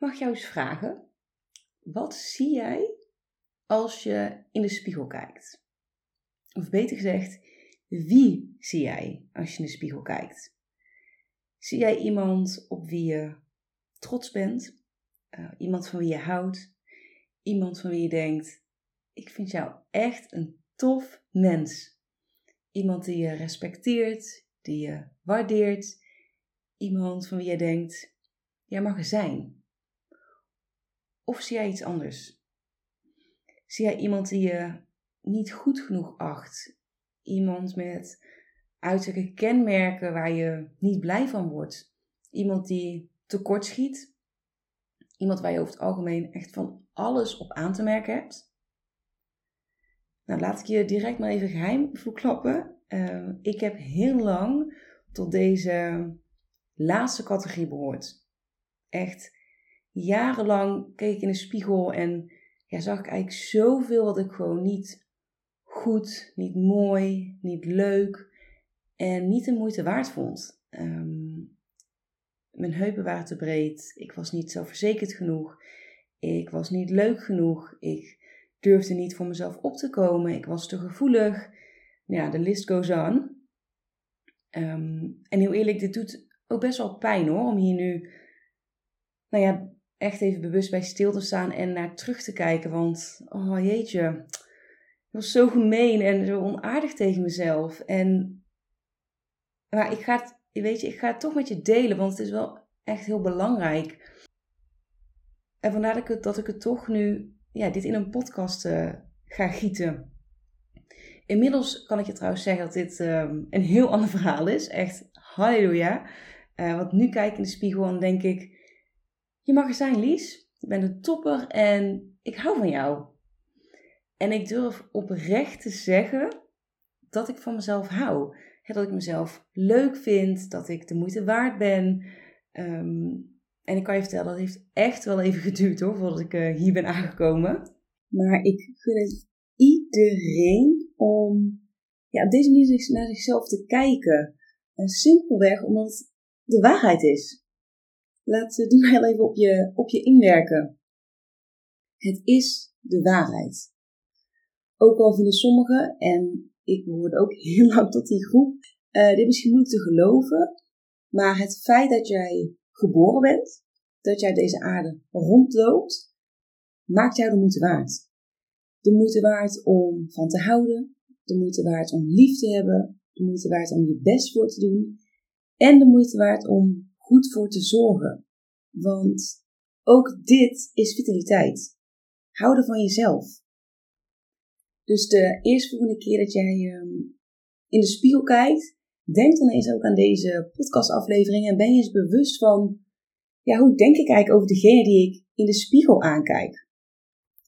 Mag jou eens vragen, wat zie jij als je in de spiegel kijkt? Of beter gezegd, wie zie jij als je in de spiegel kijkt? Zie jij iemand op wie je trots bent? Uh, iemand van wie je houdt? Iemand van wie je denkt: ik vind jou echt een tof mens. Iemand die je respecteert, die je waardeert. Iemand van wie je denkt: jij mag er zijn. Of zie jij iets anders? Zie jij iemand die je niet goed genoeg acht? Iemand met uiterlijke kenmerken waar je niet blij van wordt? Iemand die tekort schiet? Iemand waar je over het algemeen echt van alles op aan te merken hebt? Nou, laat ik je direct maar even geheim verklappen. Uh, ik heb heel lang tot deze laatste categorie behoord. Echt jarenlang keek ik in de spiegel en ja, zag ik eigenlijk zoveel wat ik gewoon niet goed, niet mooi, niet leuk en niet de moeite waard vond. Um, mijn heupen waren te breed, ik was niet zelfverzekerd genoeg, ik was niet leuk genoeg, ik durfde niet voor mezelf op te komen. Ik was te gevoelig. Ja, de list goes on. Ehm, en heel eerlijk, dit doet ook best wel pijn hoor, om hier nu, nou ja, echt even bewust bij stil te staan en naar terug te kijken. Want, oh jeetje, ik was zo gemeen en zo onaardig tegen mezelf. En, maar ik ga het, weet je, ik ga het toch met je delen, want het is wel echt heel belangrijk. En vandaar dat ik het, dat ik het toch nu ja, dit in een podcast uh, ga gieten. Inmiddels kan ik je trouwens zeggen dat dit um, een heel ander verhaal is. Echt halleluja. Uh, want nu kijk ik in de spiegel en denk ik... Je mag er zijn, Lies. Je bent een topper en ik hou van jou. En ik durf oprecht te zeggen dat ik van mezelf hou. dat ik mezelf leuk vind, dat ik de moeite waard ben. Um, en ik kan je vertellen, dat heeft echt wel even geduurd hoor, voordat ik uh, hier ben aangekomen. Maar ik gun het iedereen om ja, op deze manier naar zichzelf te kijken. En simpelweg omdat het de waarheid is. Laat die maar even op je, op je inwerken. Het is de waarheid. Ook al vinden sommigen, en ik behoorde ook heel lang tot die groep, uh, dit misschien moeilijk te geloven. Maar het feit dat jij geboren bent, dat jij deze aarde rondloopt, maakt jou de moeite waard. De moeite waard om van te houden, de moeite waard om lief te hebben, de moeite waard om je best voor te doen en de moeite waard om goed voor te zorgen. Want ook dit is vitaliteit. Houden van jezelf. Dus de eerstvolgende keer dat jij um, in de spiegel kijkt, Denk dan eens ook aan deze podcastaflevering en ben je eens bewust van, ja, hoe denk ik eigenlijk over degene die ik in de spiegel aankijk?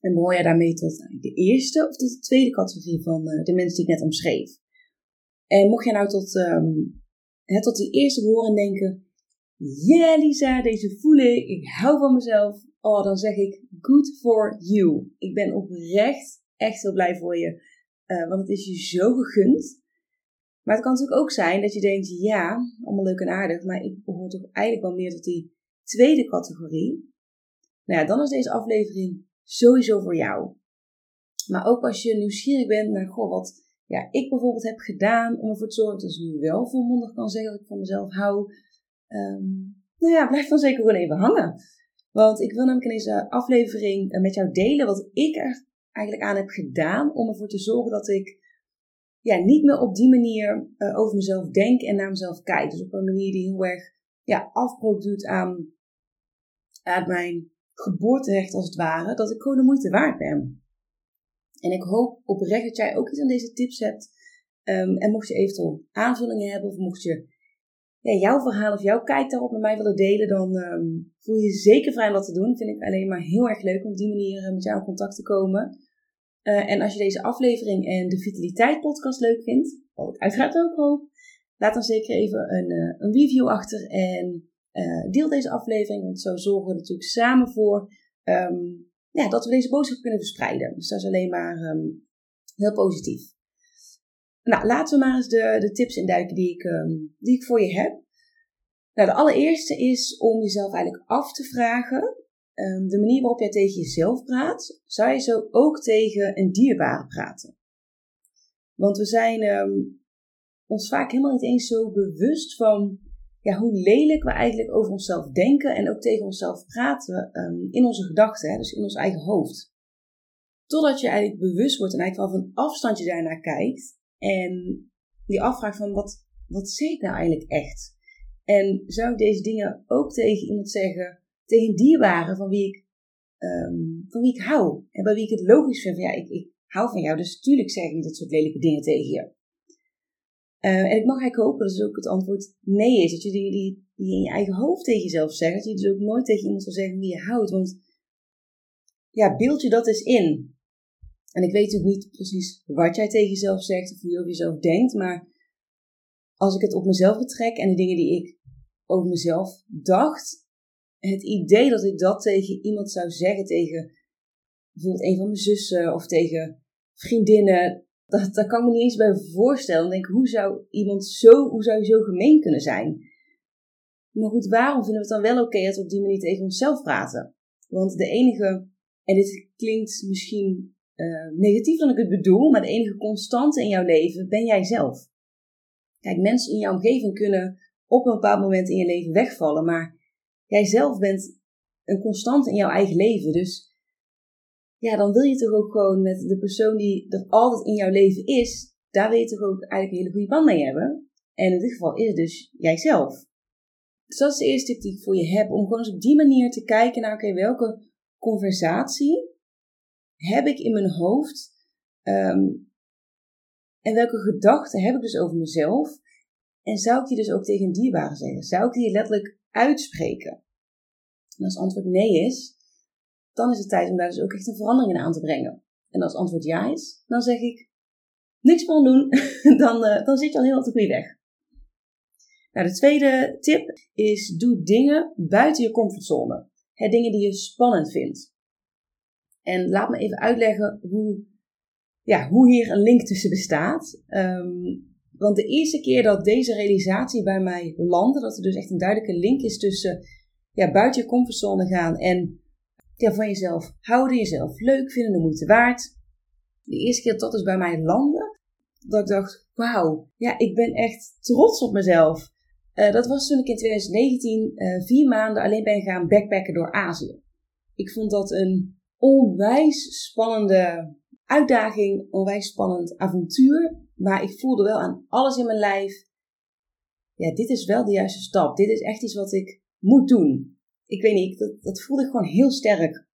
En behoor je daarmee tot de eerste of tot de tweede categorie van uh, de mensen die ik net omschreef? En mocht je nou tot, um, tot die eerste behoren denken, yeah Lisa, deze voel ik, ik hou van mezelf. Oh, dan zeg ik, good for you. Ik ben oprecht echt heel blij voor je, uh, want het is je zo gegund. Maar het kan natuurlijk ook zijn dat je denkt, ja, allemaal leuk en aardig, maar ik behoor toch eigenlijk wel meer tot die tweede categorie. Nou ja, dan is deze aflevering sowieso voor jou. Maar ook als je nieuwsgierig bent naar, goh, wat ja, ik bijvoorbeeld heb gedaan om ervoor te zorgen dat ik nu wel volmondig kan zeggen dat ik van mezelf hou. Um, nou ja, blijf dan zeker gewoon even hangen. Want ik wil namelijk in deze aflevering eh, met jou delen wat ik er eigenlijk aan heb gedaan om ervoor te zorgen dat ik ja, niet meer op die manier uh, over mezelf denk en naar mezelf kijk. Dus op een manier die heel erg ja, afbroek doet aan, aan mijn geboorterecht als het ware. Dat ik gewoon de moeite waard ben. En ik hoop oprecht dat jij ook iets aan deze tips hebt. Um, en mocht je eventueel aanvullingen hebben of mocht je ja, jouw verhaal of jouw kijk daarop met mij willen delen, dan ehm, voel je je zeker vrij om dat te doen. Vind ik alleen maar heel erg leuk om op die manier eh, met jou in contact te komen. Eh, en als je deze aflevering en de Vitaliteit podcast leuk vindt, wat ik uiteraard ook hoop, laat dan zeker even een, uh, een review achter en deel deze aflevering. Want zo zorgen we natuurlijk samen voor ehm, ja, dat we deze boodschap kunnen verspreiden. Dus dat is alleen maar ehm, heel positief. Nou, laten we maar eens de, de tips induiken die ik, ehm, die ik voor je heb. Nou, de allereerste is om jezelf eigenlijk af te vragen. Um, de manier waarop jij tegen jezelf praat, zou je zo ook tegen een dierbare praten? Want we zijn um, ons vaak helemaal niet eens zo bewust van ja, hoe lelijk we eigenlijk over onszelf denken en ook tegen onszelf praten in onze gedachten, dus in ons eigen hoofd. Totdat je eigenlijk bewust wordt en eigenlijk al van afstandje daarnaar kijkt en die afvraagt van wat, wat zeg ik nou eigenlijk echt? En zou ik deze dingen ook tegen iemand zeggen, tegen een dierbare van wie ik, um, van wie ik hou. En bij wie ik het logisch vind van ja, ik, ik hou van jou, dus natuurlijk zeg ik niet dat soort lelijke dingen tegen je. Uh, en ik mag eigenlijk hopen, dat is ook het antwoord nee is. Dat je die, die, die in je eigen hoofd tegen jezelf zegt. Dat je dus ook nooit tegen iemand zal zeggen wie je houdt. Want ja, beeld je dat eens in. En ik weet natuurlijk niet precies wat jij tegen jezelf zegt of hoe je over jezelf denkt, maar als ik het op mezelf betrek en de dingen die ik over mezelf dacht, het idee dat ik dat tegen iemand zou zeggen, tegen bijvoorbeeld een van mijn zussen of tegen vriendinnen, dat, daar kan ik me niet eens bij voorstellen. Dan denk ik, hoe zou iemand zo, hoe zou je zo gemeen kunnen zijn? Maar goed, waarom vinden we het dan wel oké dat we op die manier tegen onszelf praten? Want de enige, en dit klinkt misschien uh, negatief dan ik het bedoel, maar de enige constante in jouw leven ben jij zelf. Kijk, mensen in jouw omgeving kunnen op een bepaald moment in je leven wegvallen, maar jij zelf bent een constante in jouw eigen leven. Dus ja, dan wil je toch ook gewoon met de persoon die er altijd in jouw leven is, daar wil je toch ook eigenlijk een hele goede band mee hebben. En in dit geval is het dus jijzelf. Dus dat is de eerste tip die ik voor je heb, om gewoon eens op die manier te kijken naar, oké, welke conversatie heb ik in mijn hoofd? Um, en welke gedachten heb ik dus over mezelf? En zou ik die dus ook tegen een dierbare zeggen? Zou ik die letterlijk uitspreken? En als antwoord nee is, dan is het tijd om daar dus ook echt een verandering in aan te brengen. En als antwoord ja is, dan zeg ik niks meer doen. dan, uh, dan zit je al heel op de goede weg. Nou, de tweede tip is doe dingen buiten je comfortzone. Dingen die je spannend vindt. En laat me even uitleggen hoe, ja, hoe hier een link tussen bestaat. Um, want de eerste keer dat deze realisatie bij mij landde, dat er dus echt een duidelijke link is tussen ja, buiten je comfortzone gaan en ja, van jezelf houden, jezelf leuk vinden, de moeite waard. De eerste keer dat dat dus bij mij landde, dat ik dacht, wauw, ja, ik ben echt trots op mezelf. Uh, dat was toen ik in 2019 uh, eh, vier maanden alleen ben gaan backpacken door Azië. Ik vond dat een onwijs spannende uitdaging, onwijs spannend avontuur. Maar ik voelde wel aan alles in mijn lijf. Ja, dit is wel de juiste stap. Dit is echt iets wat ik moet doen. Ik weet niet, dat, dat voelde ik gewoon heel sterk.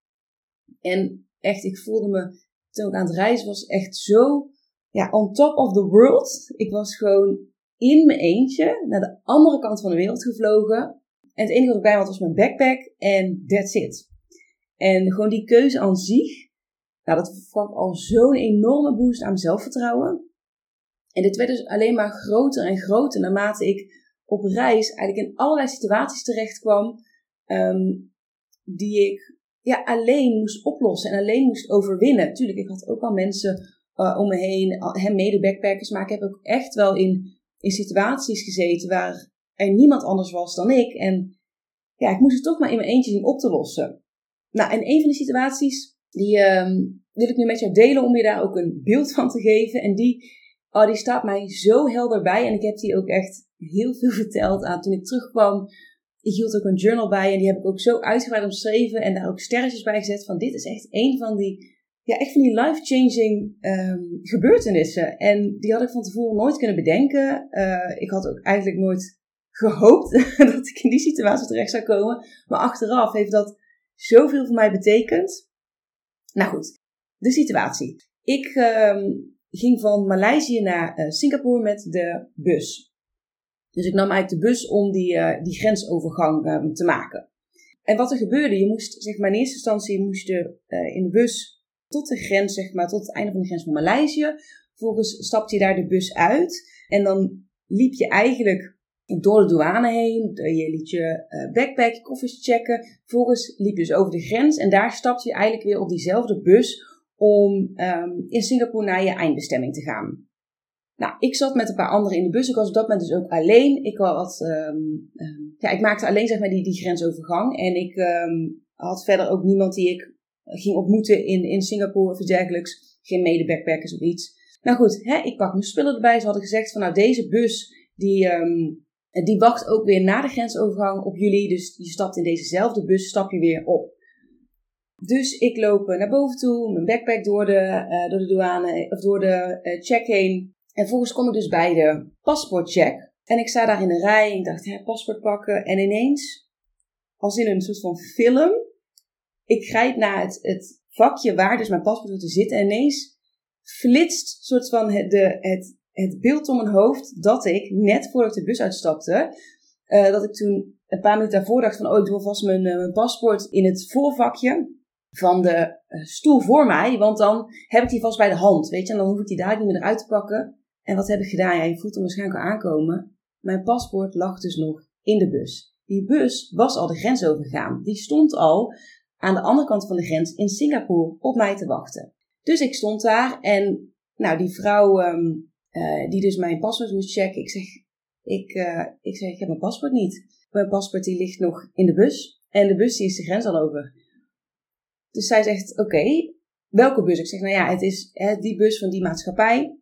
En echt, ik voelde me toen ik aan het reizen was echt zo ja, on top of the world. Ik was gewoon in mijn eentje naar de andere kant van de wereld gevlogen. En het enige wat ik bij had was mijn backpack en that's it. En gewoon die keuze aan zich, dat gaf al zo'n enorme boost aan zelfvertrouwen. En dit werd dus alleen maar groter en groter naarmate ik op reis eigenlijk in allerlei situaties terecht kwam um, die ik ja, alleen moest oplossen en alleen moest overwinnen. Tuurlijk, ik had ook al mensen uh, om me heen, hem mede backpackers, maar ik heb ook echt wel in, in situaties gezeten waar er niemand anders was dan ik. En ja, ik moest het toch maar in mijn eentje zien op te lossen. Nou, en een van die situaties, die um, wil ik nu met jou delen om je daar ook een beeld van te geven. En die, oh, die staat mij zo helder bij. En ik heb die ook echt heel veel verteld aan toen ik terugkwam. Ik hield ook een journal bij en die heb ik ook zo uitgebreid omschreven en daar ook sterretjes bij gezet van dit is echt een van die, ja, echt van die life-changing um, gebeurtenissen. En die had ik van tevoren nooit kunnen bedenken. Uh, ik had ook eigenlijk nooit gehoopt dat ik in die situatie terecht zou komen. Maar achteraf heeft dat zoveel voor mij betekent. Nou goed, de situatie. Ik um, ging van Maleisië naar uh, Singapore met de bus. Dus ik nam eigenlijk de bus om die, uh, die grensovergang uh, te maken. En wat er gebeurde, je moest, zeg maar, in eerste instantie moest je uh, in de bus tot de grens, zeg maar, tot het einde van de grens van Maleisië. Vervolgens stapte je daar de bus uit. En dan liep je eigenlijk door de douane heen. Je liet je backpack, je koffers checken. Vervolgens liep je dus over de grens. En daar stapte je eigenlijk weer op diezelfde bus om um, in Singapore naar je eindbestemming te gaan. Nou, ik zat met een paar anderen in de bus. Ik was op dat moment dus ook alleen. Ik, had, um, um, ja, ik maakte alleen zeg maar, die, die grensovergang. En ik had verder ook niemand die ik ging ontmoeten in, in Singapore of dergelijks. Geen mede-backpackers of iets. Nou goed, hè, ik pak mijn spullen erbij. Ze hadden gezegd van nou deze bus die, die wacht ook weer na de grensovergang op jullie. Dus je stapt in dezezelfde bus, stap je weer op. Dus ik loop naar boven toe, mijn backpack door de, uh, door de douane of door de uh, check heen. En vervolgens kom ik dus bij de paspoortcheck. En ik sta daar in de rij. Ik dacht, hè, paspoort pakken. En ineens, als in een soort van film, ik grijp naar het, het vakje waar dus mijn paspoort moet zitten. En ineens flitst soort van de, het, het beeld om mijn hoofd dat ik, net voordat ik de bus uitstapte, uh, dat ik toen een paar minuten daarvoor dacht van, oh, ik doe alvast mijn, uh, mijn paspoort in het voorvakje van de uh, stoel voor mij, want dan heb ik die vast bij de hand, weet je, en dan hoef ik die daar niet meer eruit te pakken. En wat heb ik gedaan? Ja, je voelt hem waarschijnlijk al aankomen. Mijn paspoort lag dus nog in de bus. Die bus was al de grens overgegaan. Die stond al aan de andere kant van de grens in Singapore op mij te wachten. Dus ik stond daar en nou, die vrouw um, uh, die dus mijn paspoort moest checken, ik zeg, ik, uh, ik zeg, ik heb mijn paspoort niet. Mijn paspoort die ligt nog in de bus en de bus die is de grens al over. Dus zij zegt, oké, welke bus? Ik zeg, nou ja, het is hè, die bus van die maatschappij.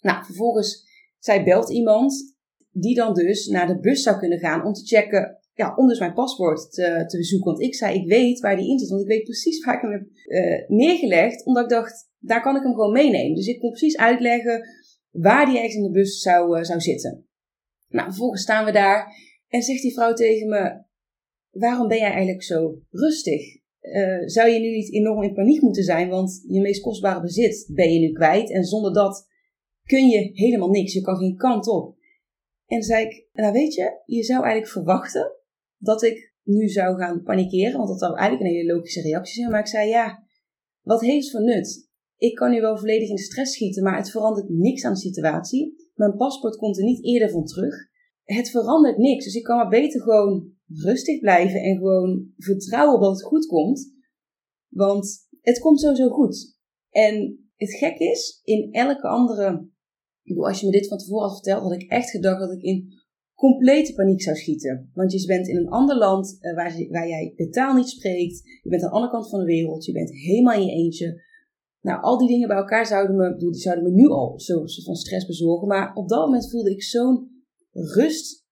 Nou, vervolgens, zij belt iemand die dan dus naar de bus zou kunnen gaan om te checken, ja, om dus mijn paspoort te, bezoeken. Want ik zei, ik weet waar die in zit, want ik weet precies waar ik hem heb uh, neergelegd, omdat ik dacht, daar kan ik hem gewoon meenemen. Dus ik kon precies uitleggen waar die ergens in de bus zou, uh, zou zitten. Nou, vervolgens staan we daar en zegt die vrouw tegen me, waarom ben jij eigenlijk zo rustig? Uh, zou je nu niet enorm in paniek moeten zijn, want je meest kostbare bezit ben je nu kwijt en zonder dat kun je helemaal niks. Je kan geen kant op. En zei ik, nou weet je, je zou eigenlijk verwachten dat ik nu zou gaan panikeren, want dat zou eigenlijk een hele logische reactie zijn. Maar ik zei, ja, wat heeft het voor nut? Ik kan nu wel volledig in stress schieten, maar het verandert niks aan de situatie. Mijn paspoort komt er niet eerder van terug. Het verandert niks, dus ik kan maar beter gewoon rustig blijven en gewoon vertrouwen dat het goed komt. Want het komt sowieso goed. En het gek is, in elke andere als je me dit van tevoren had verteld, had ik echt gedacht dat ik in complete paniek zou schieten. Want je bent in een ander land uh, waar, waar, jij de taal niet spreekt. Je bent aan de andere kant van de wereld. Je bent helemaal in je eentje. Nou, al die dingen bij elkaar zouden me, die zouden me nu al soort van stress bezorgen. Maar op dat moment voelde ik zo'n rust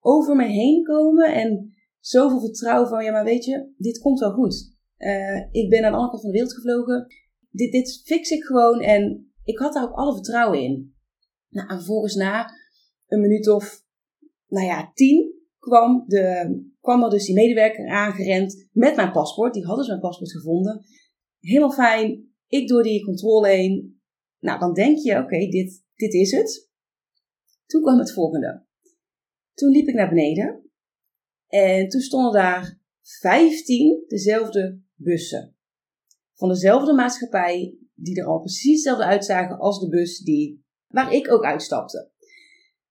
over me heen komen. En zoveel vertrouwen van, ja, maar weet je, dit komt wel goed. Uh, ik ben aan de andere kant van de wereld gevlogen. Dit, dit fix ik gewoon. En ik had daar ook alle vertrouwen in. Nou, en vervolgens na een minuut of, nou ja, tien kwam, de, kwam er dus die medewerker aangerend met mijn paspoort. Die hadden dus mijn paspoort gevonden. Helemaal fijn. Ik door die controle heen. Nou, dan denk je, oké, dit, dit is het. Toen kwam het volgende. Toen liep ik naar beneden. En toen stonden daar 15 dezelfde bussen. Van dezelfde maatschappij, die er al precies hetzelfde uitzagen als de bus die waar ik ook uitstapte.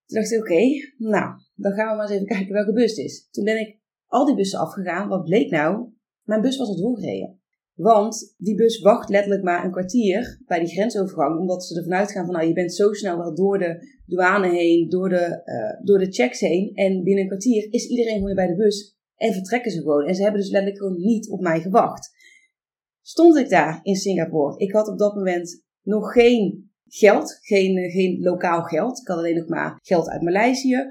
Toen dacht ik, oké, nou, dan gaan we maar eens even kijken welke bus het is. Toen ben ik al die bussen afgegaan. Wat bleek nou? Mijn bus was al doorgereden. Want die bus wacht letterlijk maar een kwartier bij die grensovergang. Omdat ze ervan uitgaan van, nou, je bent zo snel wel door de douane heen, door de, uh, door de checks heen. En binnen een kwartier is iedereen gewoon bij de bus en vertrekken ze gewoon. En ze hebben dus letterlijk gewoon niet op mij gewacht. Stond ik daar in Singapore. Ik had op dat moment nog geen geld, geen, eh, geen lokaal geld. Ik had alleen nog maar geld uit Maleisië.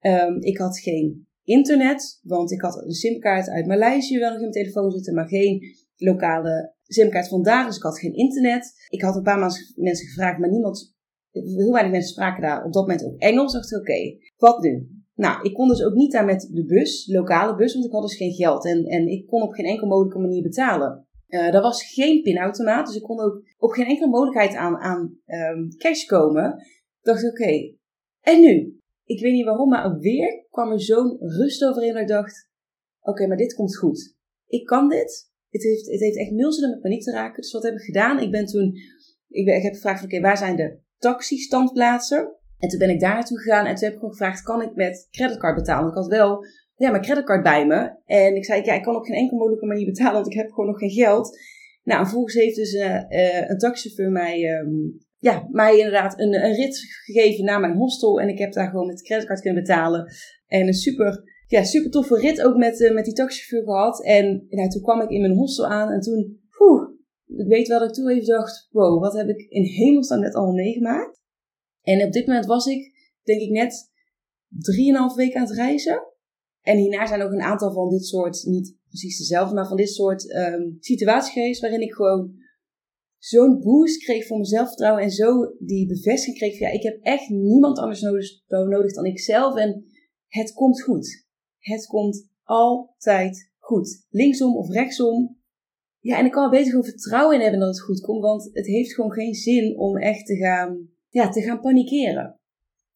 Um, ik had geen internet, want ik had een simkaart uit Maleisië wel nog in mijn telefoon zitten, maar geen lokale simkaart vandaar, dus ik had geen internet. Ik had een paar mensen gevraagd, maar niemand, heel weinig mensen spraken daar op dat moment ook Engels. Ik dacht, oké, wat nu? Nou, ik kon dus ook niet daar met de bus, lokale bus, want ik had dus geen geld en, en ik kon op geen enkele mogelijke manier betalen. Uh, er was geen pinautomaat, dus ik kon ook op geen enkele mogelijkheid aan, aan um, cash komen. Ik dacht, oké, en nu? ik weet niet waarom, maar weer kwam er zo'n rust overheen dat ik dacht, oké, maar dit komt goed. Ik kan dit. Het heeft, het heeft echt nul zin om met paniek te raken. Dus wat heb ik gedaan? Ik ben toen, ik, ik heb gevraagd, oké, waar zijn de taxi-standplaatsen? En toen ben ik daar naartoe gegaan en toen heb ik gewoon gevraagd, kan ik met creditcard betalen? Ik had wel ja, mijn creditcard bij me. En ik zei, ja, ik kan op geen enkele mogelijke manier betalen, want ik heb gewoon nog geen geld. Nou, en vervolgens heeft dus uh, uh, een taxichauffeur mij, um, ja, mij inderdaad een, een rit gegeven naar mijn hostel. En ik heb daar gewoon met creditcard kunnen betalen. En een super, ja, super toffe rit ook met, uh, met die taxichauffeur gehad. En toen kwam ik in mijn hostel aan en toen, poeh, ik weet wel dat ik toen even dacht, wow, wat heb ik in hemelsnaam net al meegemaakt. En op dit moment was ik, denk ik, net drieënhalf weken aan het reizen. En hierna zijn ook een aantal van dit soort, niet precies dezelfde, maar van dit soort um, situaties geweest waarin ik gewoon zo'n boost kreeg voor mijn zelfvertrouwen en zo die bevestiging kreeg van ja, ik heb echt niemand anders nodig, nodig dan ikzelf en het komt goed. Het komt altijd goed. Linksom of rechtsom. Ja, en ik kan er beter gewoon vertrouwen in hebben dat het goed komt, want het heeft gewoon geen zin om echt te gaan, ja, te gaan panikeren.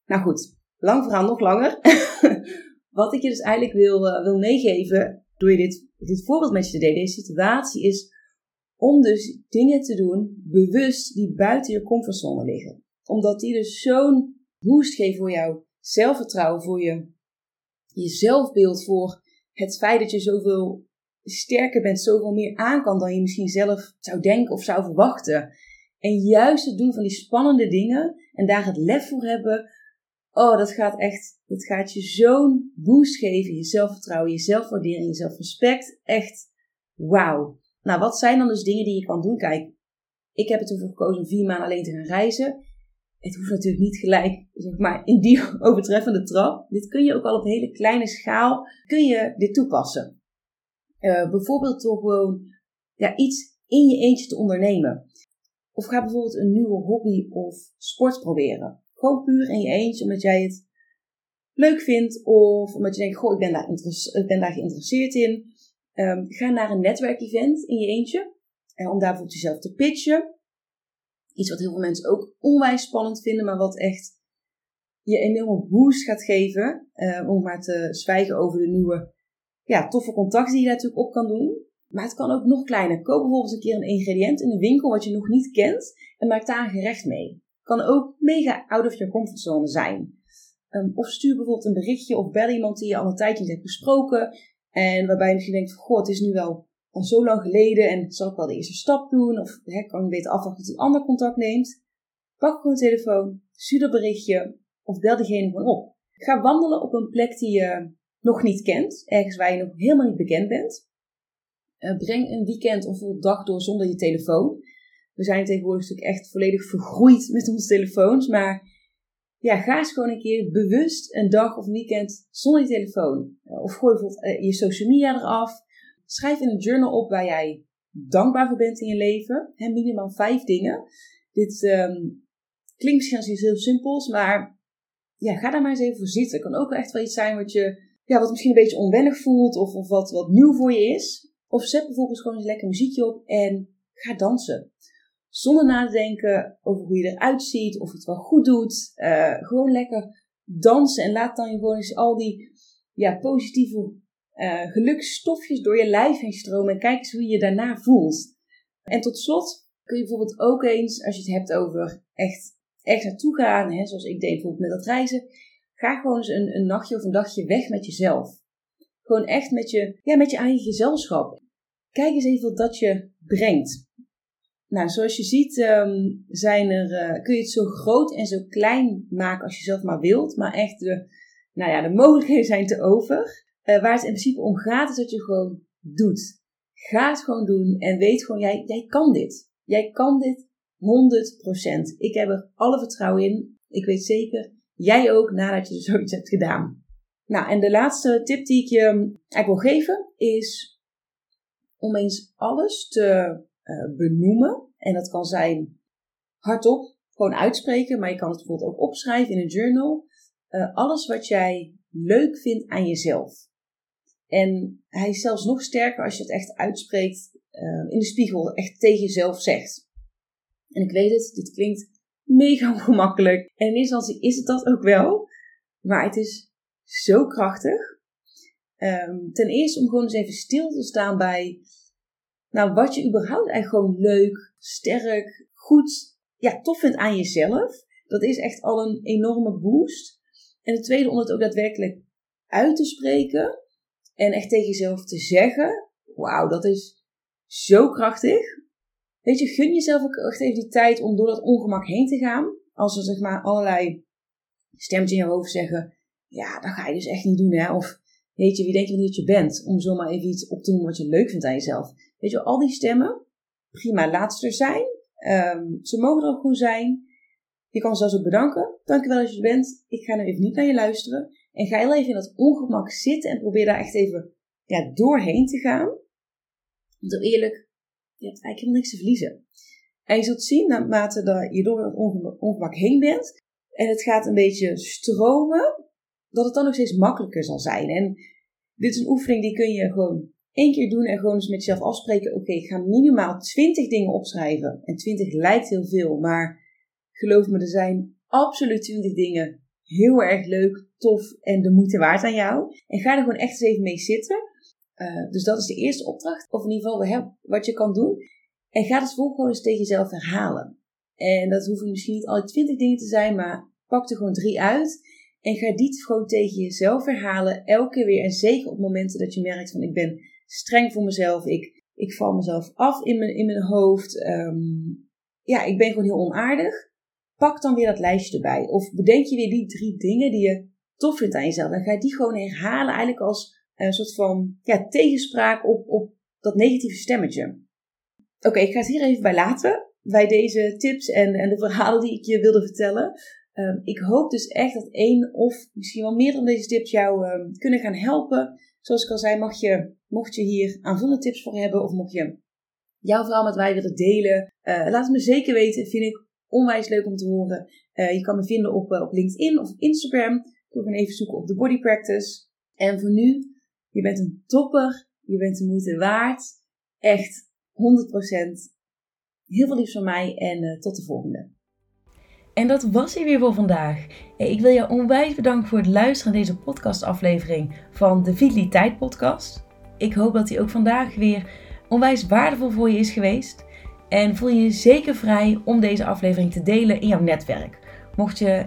Nou goed, lang verhaal, nog langer. Wat ik je dus eigenlijk wil, uh, wil meegeven door je dit, dit voorbeeld met je te delen, deze situatie, is om dus dingen te doen bewust die buiten je comfortzone liggen. Omdat die dus zo'n boost geven voor jouw zelfvertrouwen, voor je, je zelfbeeld, voor het feit dat je zoveel sterker bent, zoveel meer aan kan dan je misschien zelf zou denken of zou verwachten. En juist het doen van die spannende dingen en daar het lef voor hebben, Oh, dat gaat echt, dat gaat je zo'n boost geven. Je zelfvertrouwen, je zelfwaardering, je zelfrespect. Echt wauw. Nou, wat zijn dan dus dingen die je kan doen? Kijk, ik heb ervoor gekozen om vier maanden alleen te gaan reizen. Het hoeft natuurlijk niet gelijk, zeg maar, in die overtreffende trap. Dit kun je ook al op hele kleine schaal, kun je dit toepassen. Uh, bijvoorbeeld door gewoon ja, iets in je eentje te ondernemen. Of ga bijvoorbeeld een nieuwe hobby of sport proberen. Gewoon puur in je eentje, omdat jij het leuk vindt. Of omdat je denkt, goh, ik ben daar, geïnteresseerd in. Um, ga naar een netwerkevent in je eentje. En om daar bijvoorbeeld jezelf te pitchen. Iets wat heel veel mensen ook onwijs spannend vinden, maar wat echt je een enorme boost gaat geven. Uh, om maar te zwijgen over de nieuwe, ja, toffe contacten die je daar natuurlijk op kan doen. Maar het kan ook nog kleiner. Koop bijvoorbeeld een keer een ingrediënt in de winkel wat je nog niet kent en maak daar een gerecht mee. Kan ook mega out of your comfort zone zijn. Um, of stuur bijvoorbeeld een berichtje of bel iemand die je al een tijdje niet hebt gesproken. En waarbij je misschien denkt goh, het is nu wel al zo lang geleden en zal ik wel de eerste stap doen? Of hè, kan je beter afwachten tot een ander contact neemt? Pak gewoon een telefoon, stuur dat berichtje of bel diegene gewoon op. Ga wandelen op een plek die je nog niet kent, ergens waar je nog helemaal niet bekend bent. Uh, breng een weekend of een dag door zonder je telefoon. We zijn tegenwoordig natuurlijk echt volledig vergroeid met onze telefoons. Maar ja, ga eens gewoon een keer bewust een dag of een weekend zonder je telefoon. Of gooi bijvoorbeeld eh, je social media eraf. Schrijf in een journal op waar jij dankbaar voor bent in je leven. Minimaal vijf dingen. Dit um, klinkt misschien als iets heel simpels, maar ja, ga daar maar eens even voor zitten. Het kan ook echt wel iets zijn wat je, ja, wat misschien een beetje onwennig voelt of, of wat, wat nieuw voor je is. Of zet bijvoorbeeld gewoon eens lekker muziekje op en ga dansen. Zonder na te denken over hoe je eruit ziet, of het wel goed doet. Uh, gewoon lekker dansen en laat dan gewoon eens al die ja, positieve uh, geluksstofjes door je lijf heen stromen. En kijk eens hoe je je daarna voelt. En tot slot kun je bijvoorbeeld ook eens, als je het hebt over echt, echt naartoe gaan, hè, zoals ik deed bijvoorbeeld met dat reizen. Ga gewoon eens een, een nachtje of een dagje weg met jezelf. Gewoon echt met je, ja, met je eigen gezelschap. Kijk eens even wat dat je brengt. Nou, zoals je ziet um, zijn er, uh, kun je het zo groot en zo klein maken als je zelf maar wilt. Maar echt, de, nou ja, de mogelijkheden zijn te over. Uh, waar het in principe om gaat is dat je gewoon doet. Ga het gewoon doen en weet gewoon, jij, jij kan dit. Jij kan dit 100%. Ik heb er alle vertrouwen in. Ik weet zeker, jij ook nadat je zoiets hebt gedaan. Nou, en de laatste tip die ik je eigenlijk wil geven is om eens alles te uh, benoemen. En dat kan zijn hardop, gewoon uitspreken, maar je kan het bijvoorbeeld ook opschrijven in een journal. Uh, alles wat jij leuk vindt aan jezelf. En hij is zelfs nog sterker als je het echt uitspreekt uh, in de spiegel, echt tegen jezelf zegt. En ik weet het, dit klinkt mega ongemakkelijk. En in eerste instantie is het dat ook wel. Maar het is zo krachtig. Ehm, ten eerste om gewoon eens even stil te staan bij nou, wat je überhaupt eigenlijk gewoon leuk, sterk, goed, ja, tof vindt aan jezelf. Dat is echt al een enorme boost. En het tweede om het ook daadwerkelijk uit te spreken en echt tegen jezelf te zeggen. Wauw, dat is zo krachtig. Weet je, gun jezelf ook echt even die tijd om door dat ongemak heen te gaan. Als er zeg maar allerlei stemmetjes in je hoofd zeggen, ja, dat ga je dus echt niet doen hè. Of weet je, wie denk je dat je bent? Om zomaar even iets op te doen wat je leuk vindt aan jezelf. Weet je, al die stemmen, prima, laat ze er zijn. Ehm, ze mogen er ook gewoon zijn. Je kan zelfs ook bedanken. Dankjewel dat je er bent. Ik ga nu even niet naar je luisteren. En ga heel even in dat ongemak zitten en probeer daar echt even ja, doorheen te gaan. Want eerlijk, je hebt eigenlijk helemaal niks te verliezen. En je zult zien, naarmate dat je door het ongemak heen bent, en het gaat een beetje stromen, dat het dan nog steeds makkelijker zal zijn. En dit is een oefening die kun je gewoon één keer doen en gewoon eens met jezelf afspreken. Oké, ik ga minimaal 20 dingen opschrijven. En 20 lijkt heel veel, maar geloof me, er zijn absoluut 20 dingen heel erg leuk, en de moeite waard aan jou. En ga er gewoon echt eens even mee zitten. Uh, dus dat is de eerste opdracht, of in ieder geval wat je kan doen. En ga volgende gewoon eens tegen jezelf herhalen. En dat hoeven misschien niet alle 20 dingen te zijn, maar pak er gewoon drie uit. En ga die gewoon tegen jezelf herhalen, elke keer weer. En zeker op momenten dat je merkt van ik ben streng voor mezelf, ik, ik val mezelf af in mijn, in mijn hoofd. Um, ja, ik ben gewoon heel onaardig. Pak dan weer dat lijstje erbij. Of bedenk je weer die drie dingen die je tof vindt aan jezelf. Dan ga je die gewoon herhalen eigenlijk als een soort van ja, tegenspraak op, op dat negatieve stemmetje. Oké, ik ga het hier even bij laten. Bij deze tips en, en de verhalen die ik je wilde vertellen. Um, ik hoop dus echt dat één of misschien wel meer van deze tips jou um, kunnen gaan helpen. Zoals ik al zei, mag je, mocht je hier aanvullende tips voor hebben of mocht je jouw verhaal met mij willen delen, uh, laat het me zeker weten. Vind ik onwijs leuk om te horen. Uh, je kan me vinden op, op LinkedIn of Instagram. Gaan even zoeken op de Body Practice. En voor nu, je bent een topper. Je bent de moeite waard. Echt 100%. Heel veel liefs van mij en tot de volgende. En dat was hij weer voor vandaag. Ik wil je onwijs bedanken voor het luisteren naar deze podcastaflevering van de Vitaliteit Podcast. Ik hoop dat hij ook vandaag weer onwijs waardevol voor je is geweest. En voel je je zeker vrij om deze aflevering te delen in jouw netwerk. Mocht je